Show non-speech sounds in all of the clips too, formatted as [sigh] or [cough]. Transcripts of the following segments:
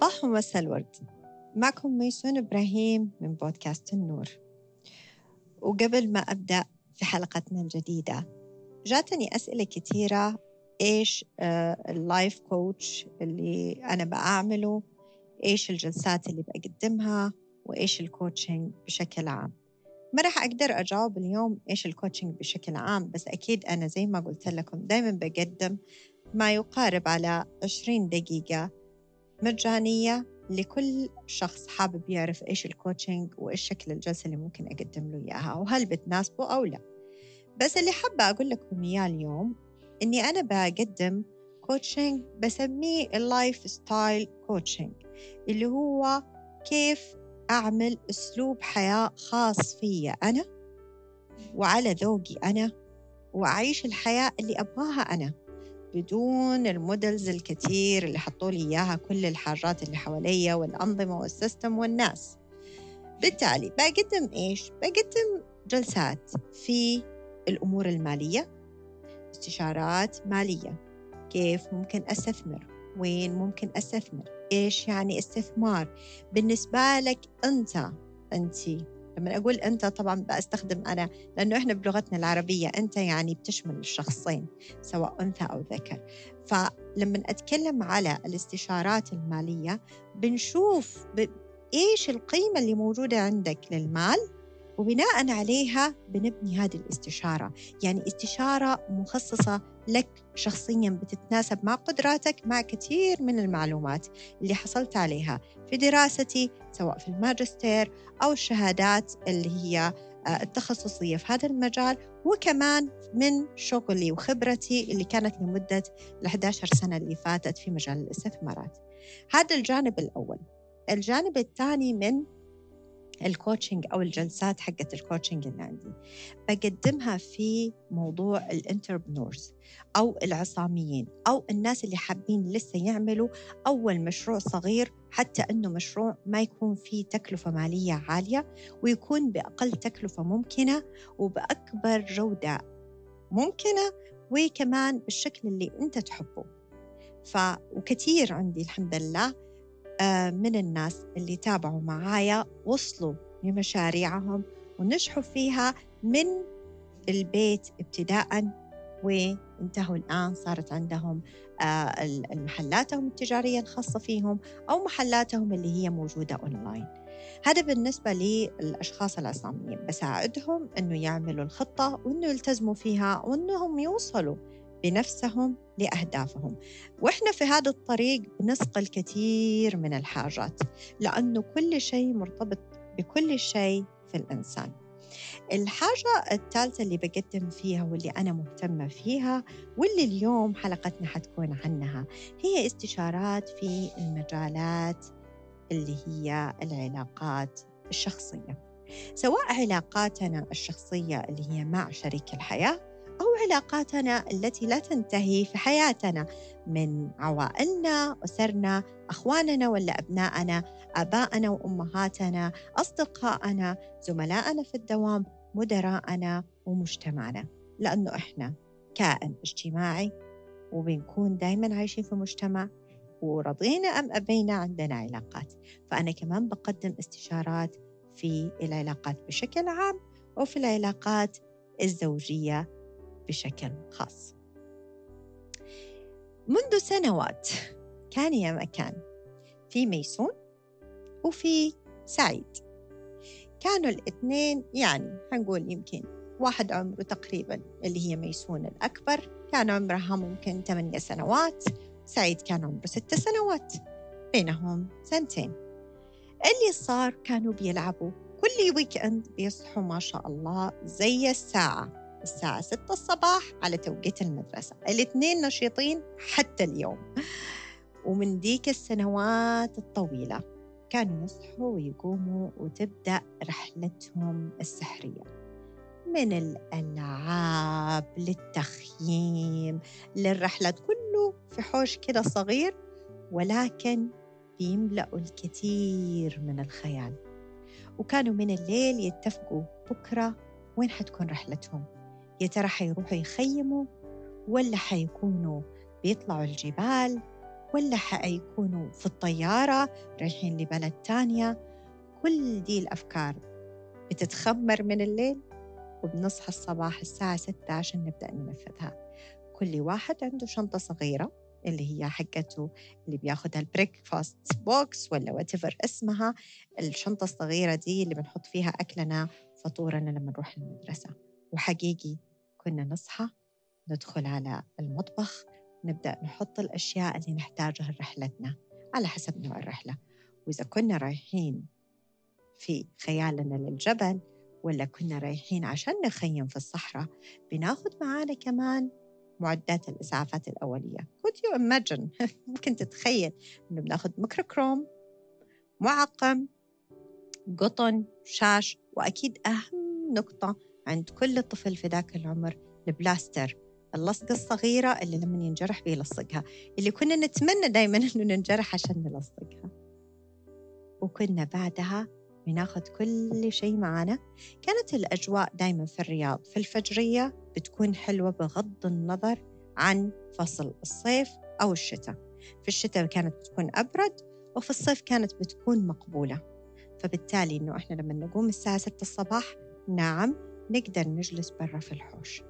صباح ومساء الورد. معكم ميسون إبراهيم من بودكاست النور. وقبل ما أبدأ في حلقتنا الجديدة جاتني أسئلة كثيرة. إيش ال life coach اللي أنا بعمله؟ إيش الجلسات اللي بقدمها؟ وإيش ال coaching بشكل عام؟ ما راح أقدر أجاوب اليوم إيش ال coaching بشكل عام بس أكيد أنا زي ما قلت لكم دايما بقدم ما يقارب على 20 دقيقة مجانية لكل شخص حابب يعرف إيش ال coaching وإيش شكل الجلسة اللي ممكن أقدم له إياها وهل بتناسبه أو لا. بس اللي حابة أقول لكم إياه اليوم إني أنا بقدم coaching بسميه ال lifestyle coaching اللي هو كيف أعمل أسلوب حياة خاص فيا أنا وعلى ذوقي أنا وأعيش الحياة اللي أبغاها أنا. بدون ال models الكثير اللي حطوا لي إياها كل الحاجات اللي حواليا والأنظمة وال system والناس. بالتالي بقدم إيش؟ بقدم جلسات في الأمور المالية استشارات مالية. كيف ممكن أستثمر؟ وين ممكن أستثمر؟ إيش يعني استثمار؟ بالنسبة لك أنت أنت لما أقول أنت طبعا بستخدم أنا لأنه إحنا بلغتنا العربية أنت يعني بتشمل الشخصين سواء أنثى أو ذكر. فلما أتكلم على الاستشارات المالية بنشوف ب... إيش القيمة اللي موجودة عندك للمال وبناء عليها بنبني هذه الاستشارة. يعني استشارة مخصصة لك شخصيا بتتناسب مع قدراتك مع كثير من المعلومات اللي حصلت عليها في دراستي سواء في الماجستير أو الشهادات اللي هي آه، التخصصية في هذا المجال. وكمان من شغلي وخبرتي اللي كانت لمدة ال 11 سنة اللي فاتت في مجال الاستثمارات. هذا الجانب الأول. الجانب الثاني من ال coaching أو الجلسات حقت ال coaching اللي عندي. بقدمها في موضوع ال entrepreneurs أو العصاميين أو الناس اللي حابين لسه يعملوا أول مشروع صغير حتى أنه مشروع ما يكون فيه تكلفة مالية عالية ويكون بأقل تكلفة ممكنة وبأكبر جودة ممكنة وكمان بالشكل اللي أنت تحبه. ف وكثير عندي الحمد لله من الناس اللي تابعوا معايا وصلوا لمشاريعهم ونجحوا فيها من البيت ابتداء وانتهوا الآن صارت عندهم آه، محلاتهم التجارية الخاصة فيهم أو محلاتهم اللي هي موجودة أونلاين. هذا بالنسبة للأشخاص العصاميين بساعدهم أنه يعملوا الخطة وأنه يلتزموا فيها وأنهم يوصلوا بنفسهم لأهدافهم. وإحنا في هذا الطريق بنسقى الكثير من الحاجات لأنه كل شيء مرتبط بكل شيء في الإنسان. الحاجة الثالثة اللي بقدم فيها واللي أنا مهتمة فيها واللي اليوم حلقتنا حتكون عنها هي استشارات في المجالات اللي هي العلاقات الشخصية. سواء علاقاتنا الشخصية اللي هي مع شريك الحياة أو علاقاتنا التي لا تنتهي في حياتنا من عوائلنا أسرنا أخواننا ولا أبنائنا آبائنا وأمهاتنا أصدقائنا زملائنا في الدوام مدراءنا ومجتمعنا. لأنه إحنا كائن اجتماعي وبنكون دايما عايشين في مجتمع ورضينا أم أبينا عندنا علاقات. فأنا كمان بقدم استشارات في العلاقات بشكل عام وفي العلاقات الزوجية بشكل خاص. منذ سنوات كان يا مكان في ميسون وفي سعيد. كانوا الاثنين يعني حنقول يمكن واحد عمره تقريبا اللي هي ميسون الأكبر كان عمرها ممكن ثمانية سنوات سعيد كان عمره ست سنوات بينهم سنتين. اللي صار كانوا بيلعبوا كل weekend بيصحوا ما شاء الله زي الساعة. الساعة 6 الصباح على توقيت المدرسة. الاثنين نشيطين حتى اليوم. ومن ديك السنوات الطويلة كانوا يصحوا ويقوموا وتبدأ رحلتهم السحرية. من الألعاب للتخييم للرحلات كله في حوش كده صغير ولكن بيملأوا الكثير من الخيال. وكانوا من الليل يتفقوا بكرة وين حتكون رحلتهم؟ يا ترى حيروحوا يخيموا ولا حيكونوا بيطلعوا الجبال ولا حيكونوا في الطيارة رايحين لبلد تانية؟ كل دي الأفكار بتتخمر من الليل وبنصحى الصباح الساعة 6 عشان نبدأ ننفذها. كل واحد عنده شنطة صغيرة اللي هي حقته اللي بياخدها ال breakfast box ولا whatever اسمها. الشنطة الصغيرة دي اللي بنحط فيها أكلنا فطورنا لما نروح المدرسة. وحقيقي كنا نصحى ندخل على المطبخ نبدأ نحط الأشياء اللي نحتاجها لرحلتنا على حسب نوع الرحلة. وإذا كنا رايحين في خيالنا للجبل ولا كنا رايحين عشان نخيم في الصحراء بناخد معانا كمان معدات الإسعافات الأولية. Could you imagine [laughs] ممكن تتخيل إنه بناخد ميكروكروم معقم قطن شاش وأكيد أهم نقطة عند كل طفل في ذاك العمر البلاستر اللصقة الصغيرة اللي لما ينجرح بيلصقها اللي كنا نتمنى دايما [laughs] إنه ننجرح عشان نلصقها. وكنا بعدها بناخذ كل شيء معنا كانت الأجواء دايما في الرياض في الفجرية بتكون حلوة بغض النظر عن فصل الصيف أو الشتاء. في الشتاء كانت بتكون أبرد وفي الصيف كانت بتكون مقبولة. فبالتالي إنه إحنا لما نقوم الساعة 6 الصباح نعم نقدر نجلس برا في الحوش.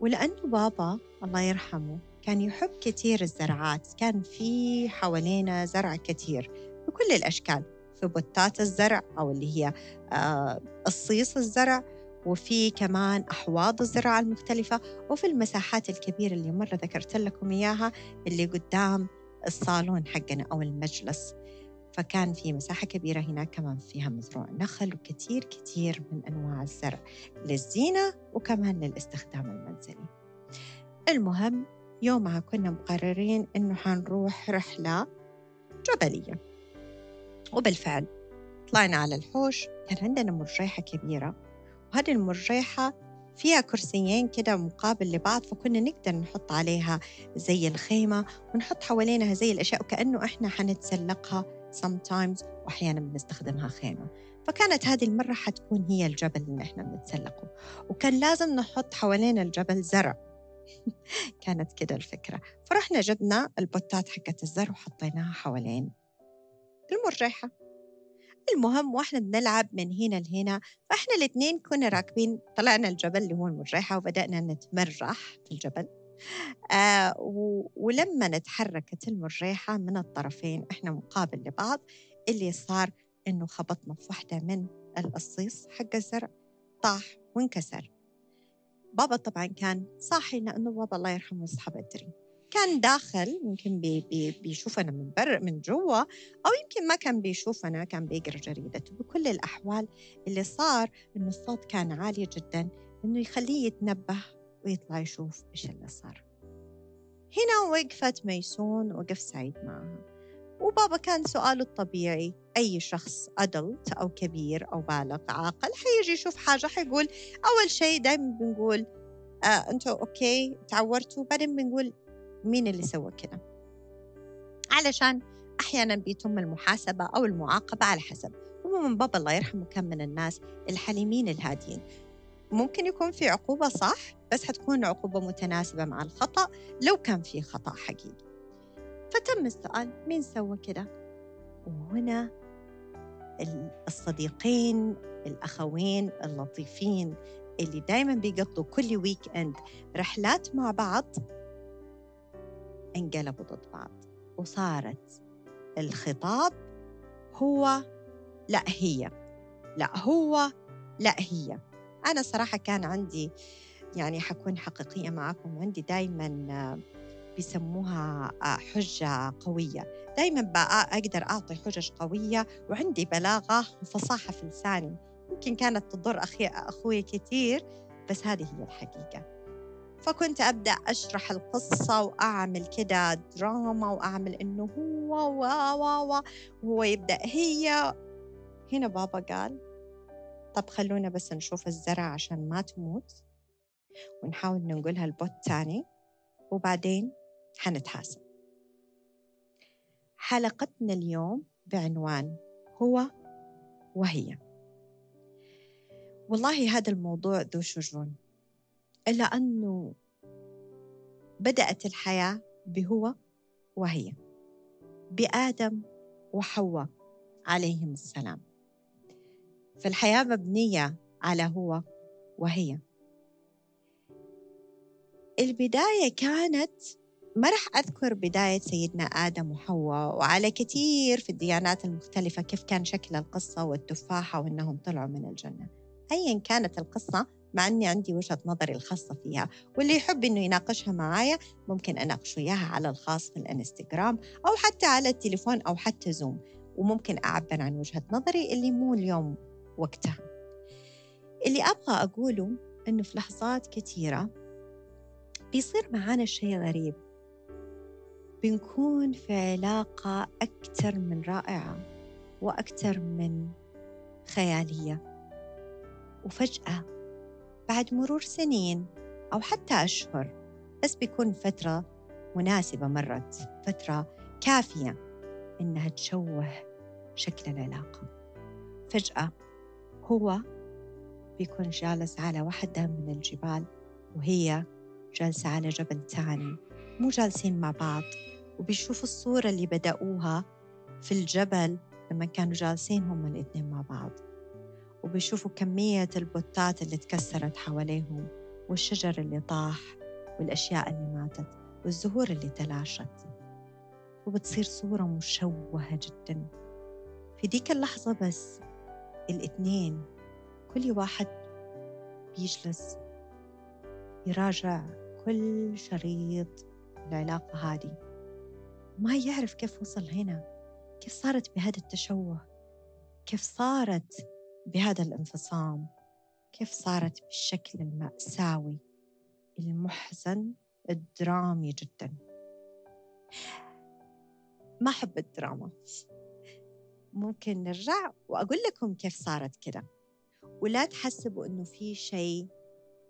ولأنه بابا الله يرحمه كان يحب كثير الزرعات كان في حوالينا زرع كثير بكل الأشكال في بوتات الزرع أو اللي هي آه، الصيص الزرع وفي كمان أحواض الزراعة المختلفة وفي المساحات الكبيرة اللي مرة ذكرت لكم إياها اللي قدام الصالون حقنا أو المجلس. فكان في مساحة كبيرة هناك كمان فيها مزروع نخل وكثير كثير من أنواع الزرع للزينة وكمان للاستخدام المنزلي. المهم يومها كنا مقررين إنه حنروح رحلة جبلية. وبالفعل طلعنا على الحوش كان عندنا مرجيحة كبيرة. وهذه المرجيحة فيها كرسيين كده مقابل لبعض فكنا نقدر نحط عليها زي الخيمة ونحط حوالينها زي الأشياء وكأنه إحنا حنتسلقها sometimes وأحيانا بنستخدمها خيمة. فكانت هذه المرة حتكون هي الجبل اللي إحنا بنتسلقه. وكان لازم نحط حوالين الجبل زرع. [laughs] كانت كده الفكرة. فرحنا جبنا البوتات حقت الزرع وحطيناها حوالين المرجحة المهم وإحنا بنلعب من هنا لهنا. فإحنا الاثنين كنا راكبين طلعنا الجبل اللي هو المرجحة وبدأنا نتمرح في الجبل. آه ولما تحركت المرجحة من الطرفين إحنا مقابل لبعض اللي صار إنه خبطنا في واحدة من القصيص حق الزرع طاح وانكسر. بابا طبعا كان صاحي لأنه بابا الله يرحمه يصحى بدري. كان داخل يمكن بي بي بيشوفنا من بر من جوا أو يمكن ما كان بيشوفنا كان بيقرأ جريدته. بكل الأحوال اللي صار إنه الصوت كان عالي جدا إنه يخليه يتنبه ويطلع يشوف إيش اللي صار. هنا وقفت ميسون وقف سعيد معها. وبابا كان سؤاله الطبيعي أي شخص أدلت أو كبير أو بالغ عاقل حيجي يشوف حاجة حيقول أول شيء دايما بنقول آه أنتوا أوكي تعورتوا. بعدين بنقول مين اللي سوى كذا علشان أحيانا بيتم المحاسبة أو المعاقبة على حسب. عموما بابا الله يرحمه كان من الناس الحليمين الهاديين. ممكن يكون في عقوبة صح؟ بس حتكون عقوبة متناسبة مع الخطأ لو كان في خطأ حقيقي. فتم السؤال مين سوى كده؟ وهنا الصديقين الأخوين اللطيفين اللي دايما بيقضوا كل weekend رحلات مع بعض انقلبوا ضد بعض. وصارت الخطاب هو لا هي. لا هو لا هي. أنا صراحة كان عندي يعني حكون حقيقية معكم عندي دايما بيسموها حجة قوية. دايما أقدر أعطي حجج قوية وعندي بلاغة وفصاحة في لساني. يمكن كانت تضر أخي أخوي كثير بس هذه هي الحقيقة. فكنت أبدأ أشرح القصة وأعمل كده دراما وأعمل إنه هو و و وهو يبدأ هي. هنا بابا قال طب خلونا بس نشوف الزرع عشان ما تموت ونحاول ننقلها البوت تاني وبعدين حنتحاسب. حلقتنا اليوم بعنوان هو وهي. والله هذا الموضوع ذو شجون إلا أنه بدأت الحياة بهو وهي بآدم وحواء عليهم السلام. فالحياة مبنية على هو وهي. البداية كانت ما راح أذكر بداية سيدنا آدم وحواء وعلى كثير في الديانات المختلفة كيف كان شكل القصة والتفاحة وأنهم طلعوا من الجنة. أيا كانت القصة مع أني عندي وجهة نظري الخاصة فيها واللي يحب أنه يناقشها معايا ممكن أناقشه إياها على الخاص في الإنستغرام أو حتى على التليفون أو حتى زوم وممكن أعبر عن وجهة نظري اللي مو اليوم وقتها. اللي أبغى أقوله أنه في لحظات كثيرة بيصير معانا شيء غريب. بنكون في علاقة أكثر من رائعة وأكثر من خيالية. وفجأة بعد مرور سنين أو حتى أشهر بس بيكون فترة مناسبة مرت فترة كافية إنها تشوه شكل العلاقة. فجأة هو بيكون جالس على واحدة من الجبال وهي جالسة على جبل تاني. مو جالسين مع بعض وبيشوفوا الصورة اللي بدأوها في الجبل لما كانوا جالسين هم الاثنين مع بعض. وبيشوفوا كمية البوتات اللي تكسرت حواليهم والشجر اللي طاح والأشياء اللي ماتت والزهور اللي تلاشت. وبتصير صورة مشوهة جدا. في ديك اللحظة بس الاثنين كل واحد بيجلس يراجع كل شريط العلاقة هذه. ما يعرف كيف وصل هنا كيف صارت بهذا التشوه كيف صارت بهذا الانفصام كيف صارت بالشكل المأساوي المحزن الدرامي جدا. ما أحب الدراما. ممكن نرجع وأقول لكم كيف صارت كده. ولا تحسبوا إنه في شيء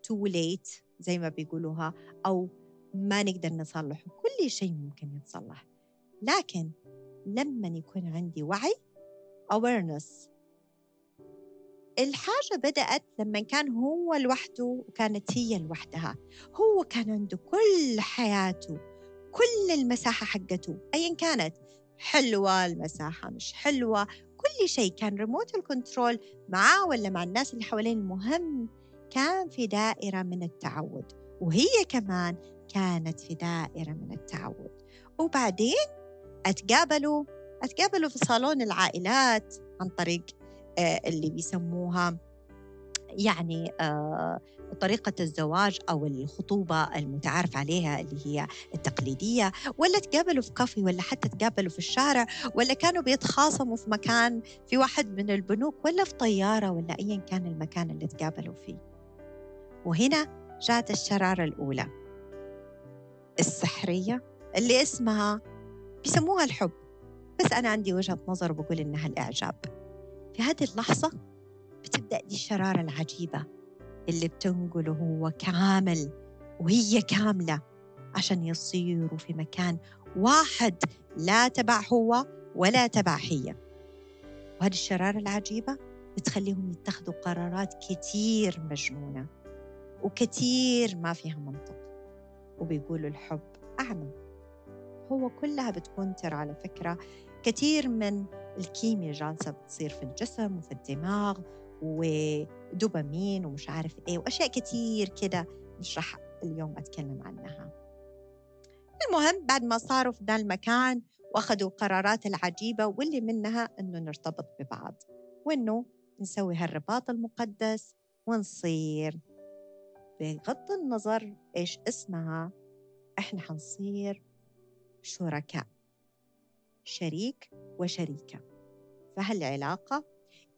تو ليت زي ما بيقولوها أو ما نقدر نصلحه. كل شيء ممكن يتصلح. لكن لما يكون عندي وعي awareness. الحاجة بدأت لما كان هو لوحده وكانت هي لوحدها. هو كان عنده كل حياته كل المساحة حقته أيا كانت. حلوة المساحة مش حلوة كل شيء كان ريموت الكنترول معاه ولا مع الناس اللي حوالين المهم كان في دائرة من التعود. وهي كمان كانت في دائرة من التعود. وبعدين أتقابلوا أتقابلوا في صالون العائلات عن طريق آه، اللي بيسموها يعني آه، طريقة الزواج أو الخطوبة المتعارف عليها اللي هي التقليدية ولا تقابلوا في كافي ولا حتى تقابلوا في الشارع ولا كانوا بيتخاصموا في مكان في واحد من البنوك ولا في طيارة ولا أيا كان المكان اللي تقابلوا فيه. وهنا جاءت الشرارة الأولى. السحرية اللي اسمها بيسموها الحب. بس أنا عندي وجهة نظر بقول إنها الإعجاب. في هذه اللحظة بتبدأ دي الشرارة العجيبة. اللي بتنقله هو كامل وهي كاملة عشان يصيروا في مكان واحد لا تبع هو ولا تبع هي. وهذه الشرارة العجيبة بتخليهم يتخذوا قرارات كتير مجنونة وكتير ما فيها منطق. وبيقولوا الحب أعمى. هو كلها بتكون ترى على فكرة كثير من الكيمياء جالسة بتصير في الجسم وفي الدماغ ودوبامين ومش عارف إيه وأشياء كثير كده مش رح اليوم أتكلم عنها. المهم بعد ما صاروا في ذا المكان وأخذوا القرارات العجيبة واللي منها إنه نرتبط ببعض وإنه نسوي هالرباط المقدس ونصير. بغض النظر إيش اسمها إحنا حنصير شركاء شريك وشريكة. فهالعلاقة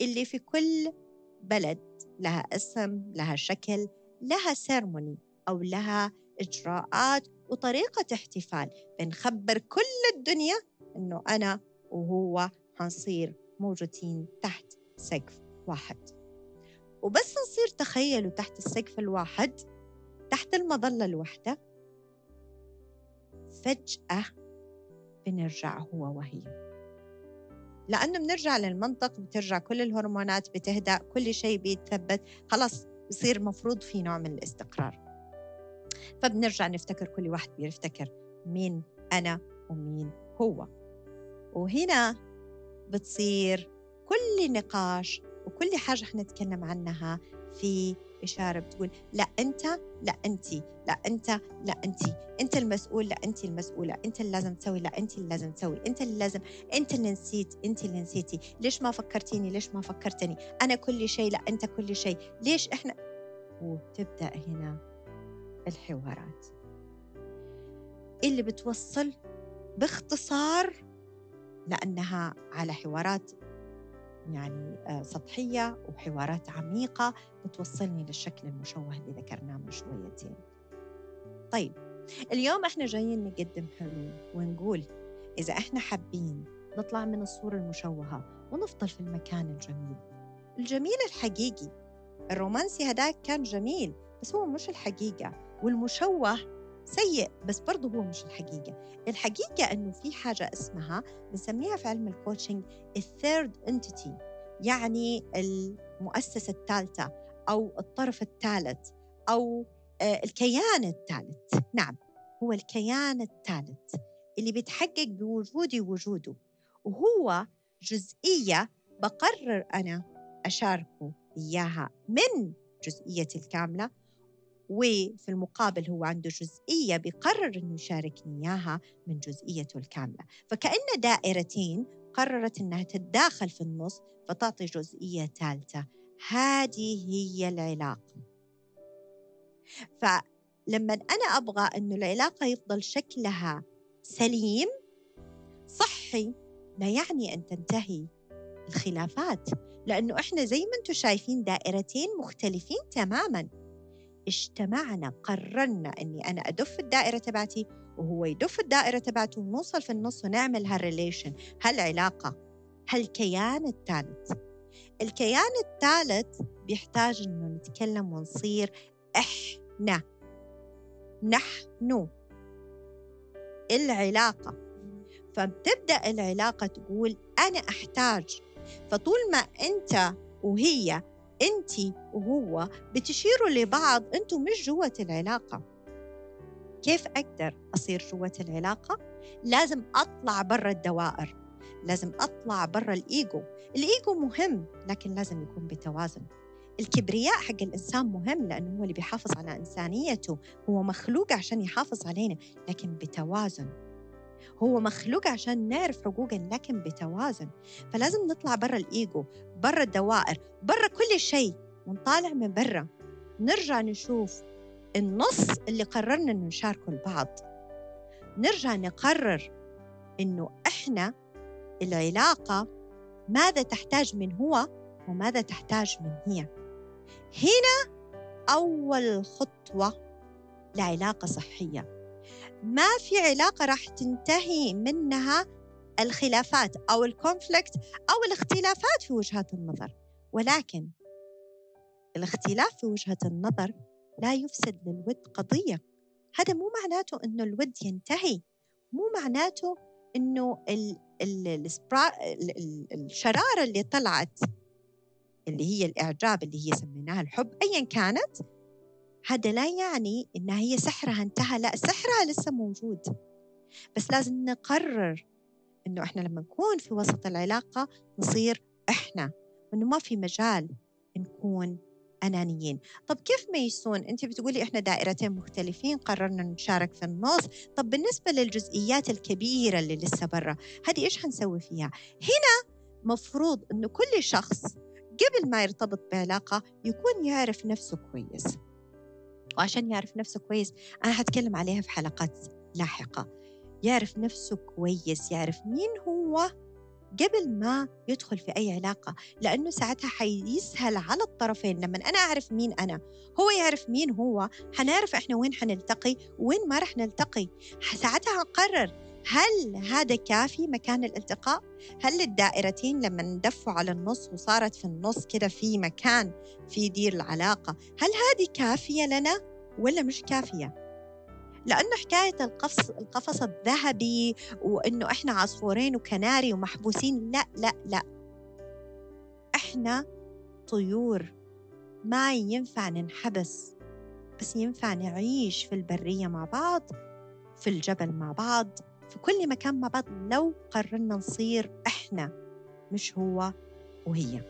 اللي في كل بلد لها اسم لها شكل لها سيرموني أو لها إجراءات وطريقة احتفال. بنخبر كل الدنيا إنه أنا وهو حنصير موجودين تحت سقف واحد. وبس نصير تخيلوا تحت السقف الواحد تحت المظلة الواحدة فجأة بنرجع هو وهي. لأنه بنرجع للمنطق بترجع كل الهرمونات بتهدأ كل شيء بيتثبت. خلاص بصير مفروض في نوع من الاستقرار. فبنرجع نفتكر كل واحد بيفتكر مين أنا ومين هو. وهنا بتصير كل نقاش وكل حاجة إحنا نتكلم عنها في إشارة بتقول لا أنت لا أنت لا أنت لا أنت. أنت المسؤول لا أنت المسؤولة. أنت اللي لازم تسوي لا أنت اللي لازم تسوي. أنت اللي لازم أنت اللي نسيت أنت اللي نسيتي. ليش ما فكرتيني؟ ليش ما فكرتني؟ أنا كل شيء لا أنت كل شيء. ليش إحنا؟ وتبدأ هنا الحوارات. اللي بتوصل باختصار لأنها على حوارات يعني آه، سطحية وحوارات عميقة بتوصلني للشكل المشوه اللي ذكرناه من شويتين. طيب اليوم إحنا جايين نقدم حلول ونقول إذا إحنا حابين نطلع من الصورة المشوهة ونفضل في المكان الجميل. الجميل الحقيقي الرومانسي هداك كان جميل بس هو مش الحقيقة والمشوه سيء بس برضه هو مش الحقيقة. الحقيقة أنه في حاجة اسمها بنسميها في علم الكوتشنج الثيرد انتيتي يعني المؤسسة الثالثة أو الطرف الثالث أو آه، الكيان الثالث. نعم هو الكيان الثالث اللي بيتحقق بوجودي وجوده وهو جزئية بقرر أنا أشاركه إياها من جزئيتي الكاملة وفي المقابل هو عنده جزئية بيقرر أنه يشاركني إياها من جزئيته الكاملة. فكأن دائرتين قررت أنها تتداخل في النص فتعطي جزئية ثالثة. هذه هي العلاقة. فلما أنا أبغى أنه العلاقة يفضل شكلها سليم صحي لا يعني أن تنتهي الخلافات. لأنه إحنا زي ما أنتم شايفين دائرتين مختلفين تماماً. اجتمعنا قررنا إني أنا أدف الدائرة تبعتي وهو يدف الدائرة تبعته ونوصل في النص ونعمل هالريليشن هالعلاقة. هالكيان الثالث. الكيان الثالث بيحتاج إنه نتكلم ونصير إحنا. نحن. العلاقة. فبتبدأ العلاقة تقول أنا أحتاج. فطول ما أنت وهي انت وهو بتشيروا لبعض أنتم مش جوة العلاقة. كيف أقدر أصير جوة العلاقة؟ لازم أطلع برا الدوائر لازم أطلع برا الإيجو. الإيجو مهم لكن لازم يكون بتوازن. الكبرياء حق الإنسان مهم لأنه هو اللي بيحافظ على إنسانيته. هو مخلوق عشان يحافظ علينا لكن بتوازن. هو مخلوق عشان نعرف حقوقنا لكن بتوازن. فلازم نطلع برا الإيجو برا الدوائر برا كل شيء ونطالع من برا. نرجع نشوف النص اللي قررنا إنه نشاركه البعض. نرجع نقرر إنه إحنا العلاقة ماذا تحتاج من هو وماذا تحتاج من هي. هنا أول خطوة لعلاقة صحية. ما في علاقة راح تنتهي منها الخلافات أو الكونفليكت أو الاختلافات في وجهات النظر. ولكن الاختلاف في وجهة النظر لا يفسد للود قضية. هذا مو معناته أنه الود ينتهي. مو معناته أنه ال ال الشرارة اللي طلعت اللي هي الإعجاب اللي هي سميناها الحب أيا كانت هذا لا يعني إنها هي سحرها انتهى لا سحرها لسه موجود. بس لازم نقرر إنه إحنا لما نكون في وسط العلاقة نصير إحنا وإنه ما في مجال نكون أنانيين. طب كيف ميسون أنت بتقولي إحنا دائرتين مختلفين قررنا نشارك في النص. طب بالنسبة للجزئيات الكبيرة اللي لسه برا هذه إيش حنسوي فيها؟ هنا مفروض أنه كل شخص قبل ما يرتبط بعلاقة يكون يعرف نفسه كويس. وعشان يعرف نفسه كويس أنا هتكلم عليها في حلقات لاحقة. يعرف نفسه كويس يعرف مين هو قبل ما يدخل في أي علاقة لأنه ساعتها حيسهل على الطرفين. لما أنا أعرف مين أنا هو يعرف مين هو حنعرف إحنا وين حنلتقي وين ما رح نلتقي. ساعتها هنقرر هل هذا كافي مكان الالتقاء؟ هل الدائرتين لما ندفوا على النص وصارت في النص كده في مكان في دير العلاقة هل هذه كافية لنا ولا مش كافية؟ لأنه حكاية القفص القفص الذهبي وإنه إحنا عصفورين وكناري ومحبوسين لا لا لا إحنا طيور ما ينفع ننحبس بس ينفع نعيش في البرية مع بعض في الجبل مع بعض في كل مكان مع بعض لو قررنا نصير إحنا مش هو وهي.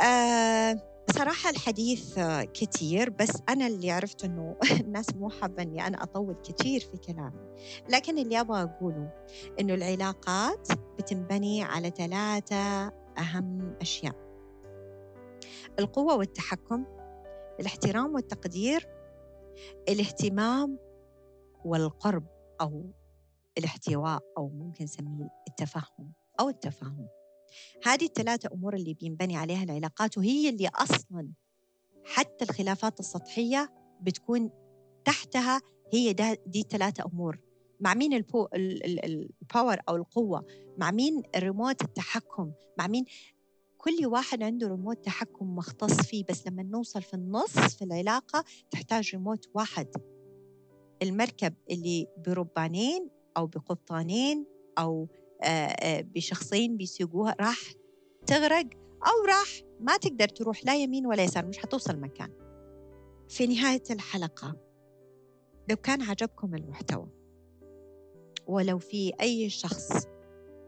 آه بصراحة الحديث كثير بس أنا اللي عرفت إنه [laughs] الناس مو حابة إني أنا أطول كثير في كلامي. لكن اللي أبغى أقوله إنه العلاقات بتنبني على ثلاثة أهم أشياء. القوة والتحكم الاحترام والتقدير الاهتمام والقرب أو الاحتواء أو ممكن نسميه التفهم أو التفاهم. هذه الثلاثة أمور اللي بينبني عليها العلاقات وهي اللي أصلا حتى الخلافات السطحية بتكون تحتها هي دي ثلاثة أمور. مع مين ال po ال power أو القوة؟ مع مين ريموت التحكم؟ مع مين كل واحد عنده ريموت تحكم مختص فيه بس لما نوصل في النص في العلاقة تحتاج ريموت واحد. المركب اللي بربانين أو بقبطانين أو بشخصين بيسوقوها راح تغرق أو راح ما تقدر تروح لا يمين ولا يسار مش حتوصل مكان. في نهاية الحلقة لو كان عجبكم المحتوى ولو في أي شخص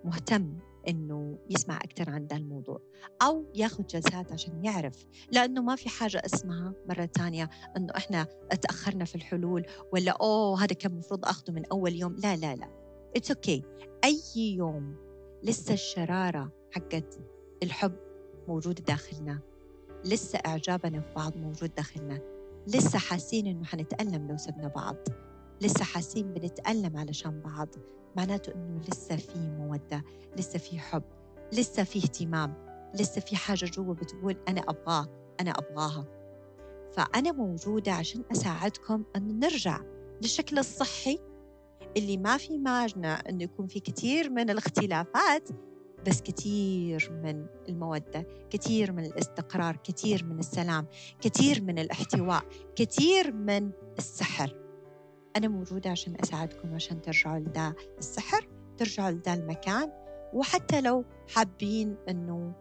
مهتم إنه يسمع أكثر عن ذا الموضوع أو ياخذ جلسات عشان يعرف لأنه ما في حاجة اسمها مرة ثانية إنه إحنا تأخرنا في الحلول ولا أوه هذا كان المفروض اخذه من أول يوم لا لا لا it's okay okay. أي يوم لسه الشرارة حقت الحب موجوده داخلنا لسه إعجابنا في بعض موجود داخلنا لسه حاسين إنه حنتألم لو سبنا بعض لسه حاسين بنتألم علشان بعض. معناته إنه لسه في مودة لسه في حب لسه في اهتمام لسه في حاجة جوا بتقول أنا أبغاه أنا أبغاها. فأنا موجودة عشان أساعدكم انه نرجع للشكل الصحي اللي ما في مانع إنه يكون في كثير من الاختلافات بس كثير من المودة كثير من الاستقرار كثير من السلام كثير من الاحتواء كثير من السحر. أنا موجودة عشان أساعدكم عشان ترجعوا لذا السحر ترجعوا لذا المكان وحتى لو حابين أنه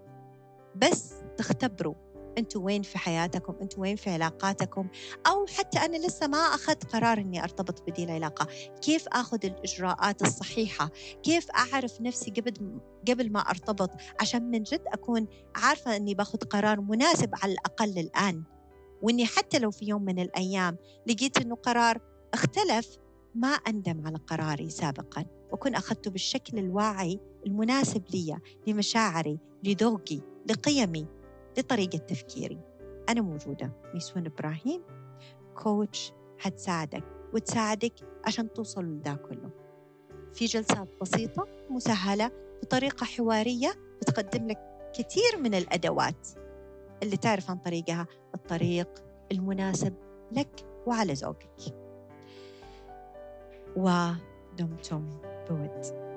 بس تختبروا أنتوا وين في حياتكم أنتوا وين في علاقاتكم أو حتى أنا لسه ما أخذت قرار إني أرتبط بدي العلاقه كيف آخذ الإجراءات الصحيحة؟ كيف أعرف نفسي قبل قبل ما أرتبط؟ عشان من جد أكون عارفة إني باخذ قرار مناسب على الأقل الآن. وإني حتى لو في يوم من الأيام لقيت إنه قرار اختلف ما أندم على قراري سابقا وأكون أخذته بالشكل الواعي المناسب لي لمشاعري لذوقي لقيمي لطريقة تفكيري. أنا موجودة ميسون إبراهيم كوتش حتساعدك وتساعدك عشان توصل لذا كله. في جلسات بسيطة مسهلة بطريقة حوارية بتقدم لك كثير من الأدوات اللي تعرف عن طريقها الطريق المناسب لك وعلى ذوقك. ودمتم بود